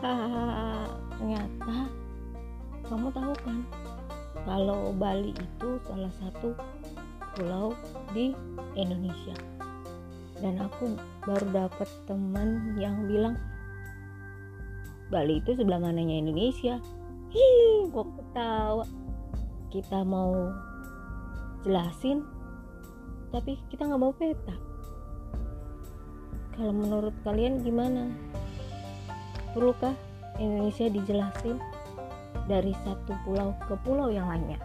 ternyata kamu tahu kan kalau Bali itu salah satu pulau di Indonesia. Dan aku baru dapat teman yang bilang Bali itu sebelah mananya Indonesia. Hi kok ketawa. Kita mau jelasin tapi kita nggak mau peta. Kalau menurut kalian gimana perlukah Indonesia dijelasin dari satu pulau ke pulau yang lainnya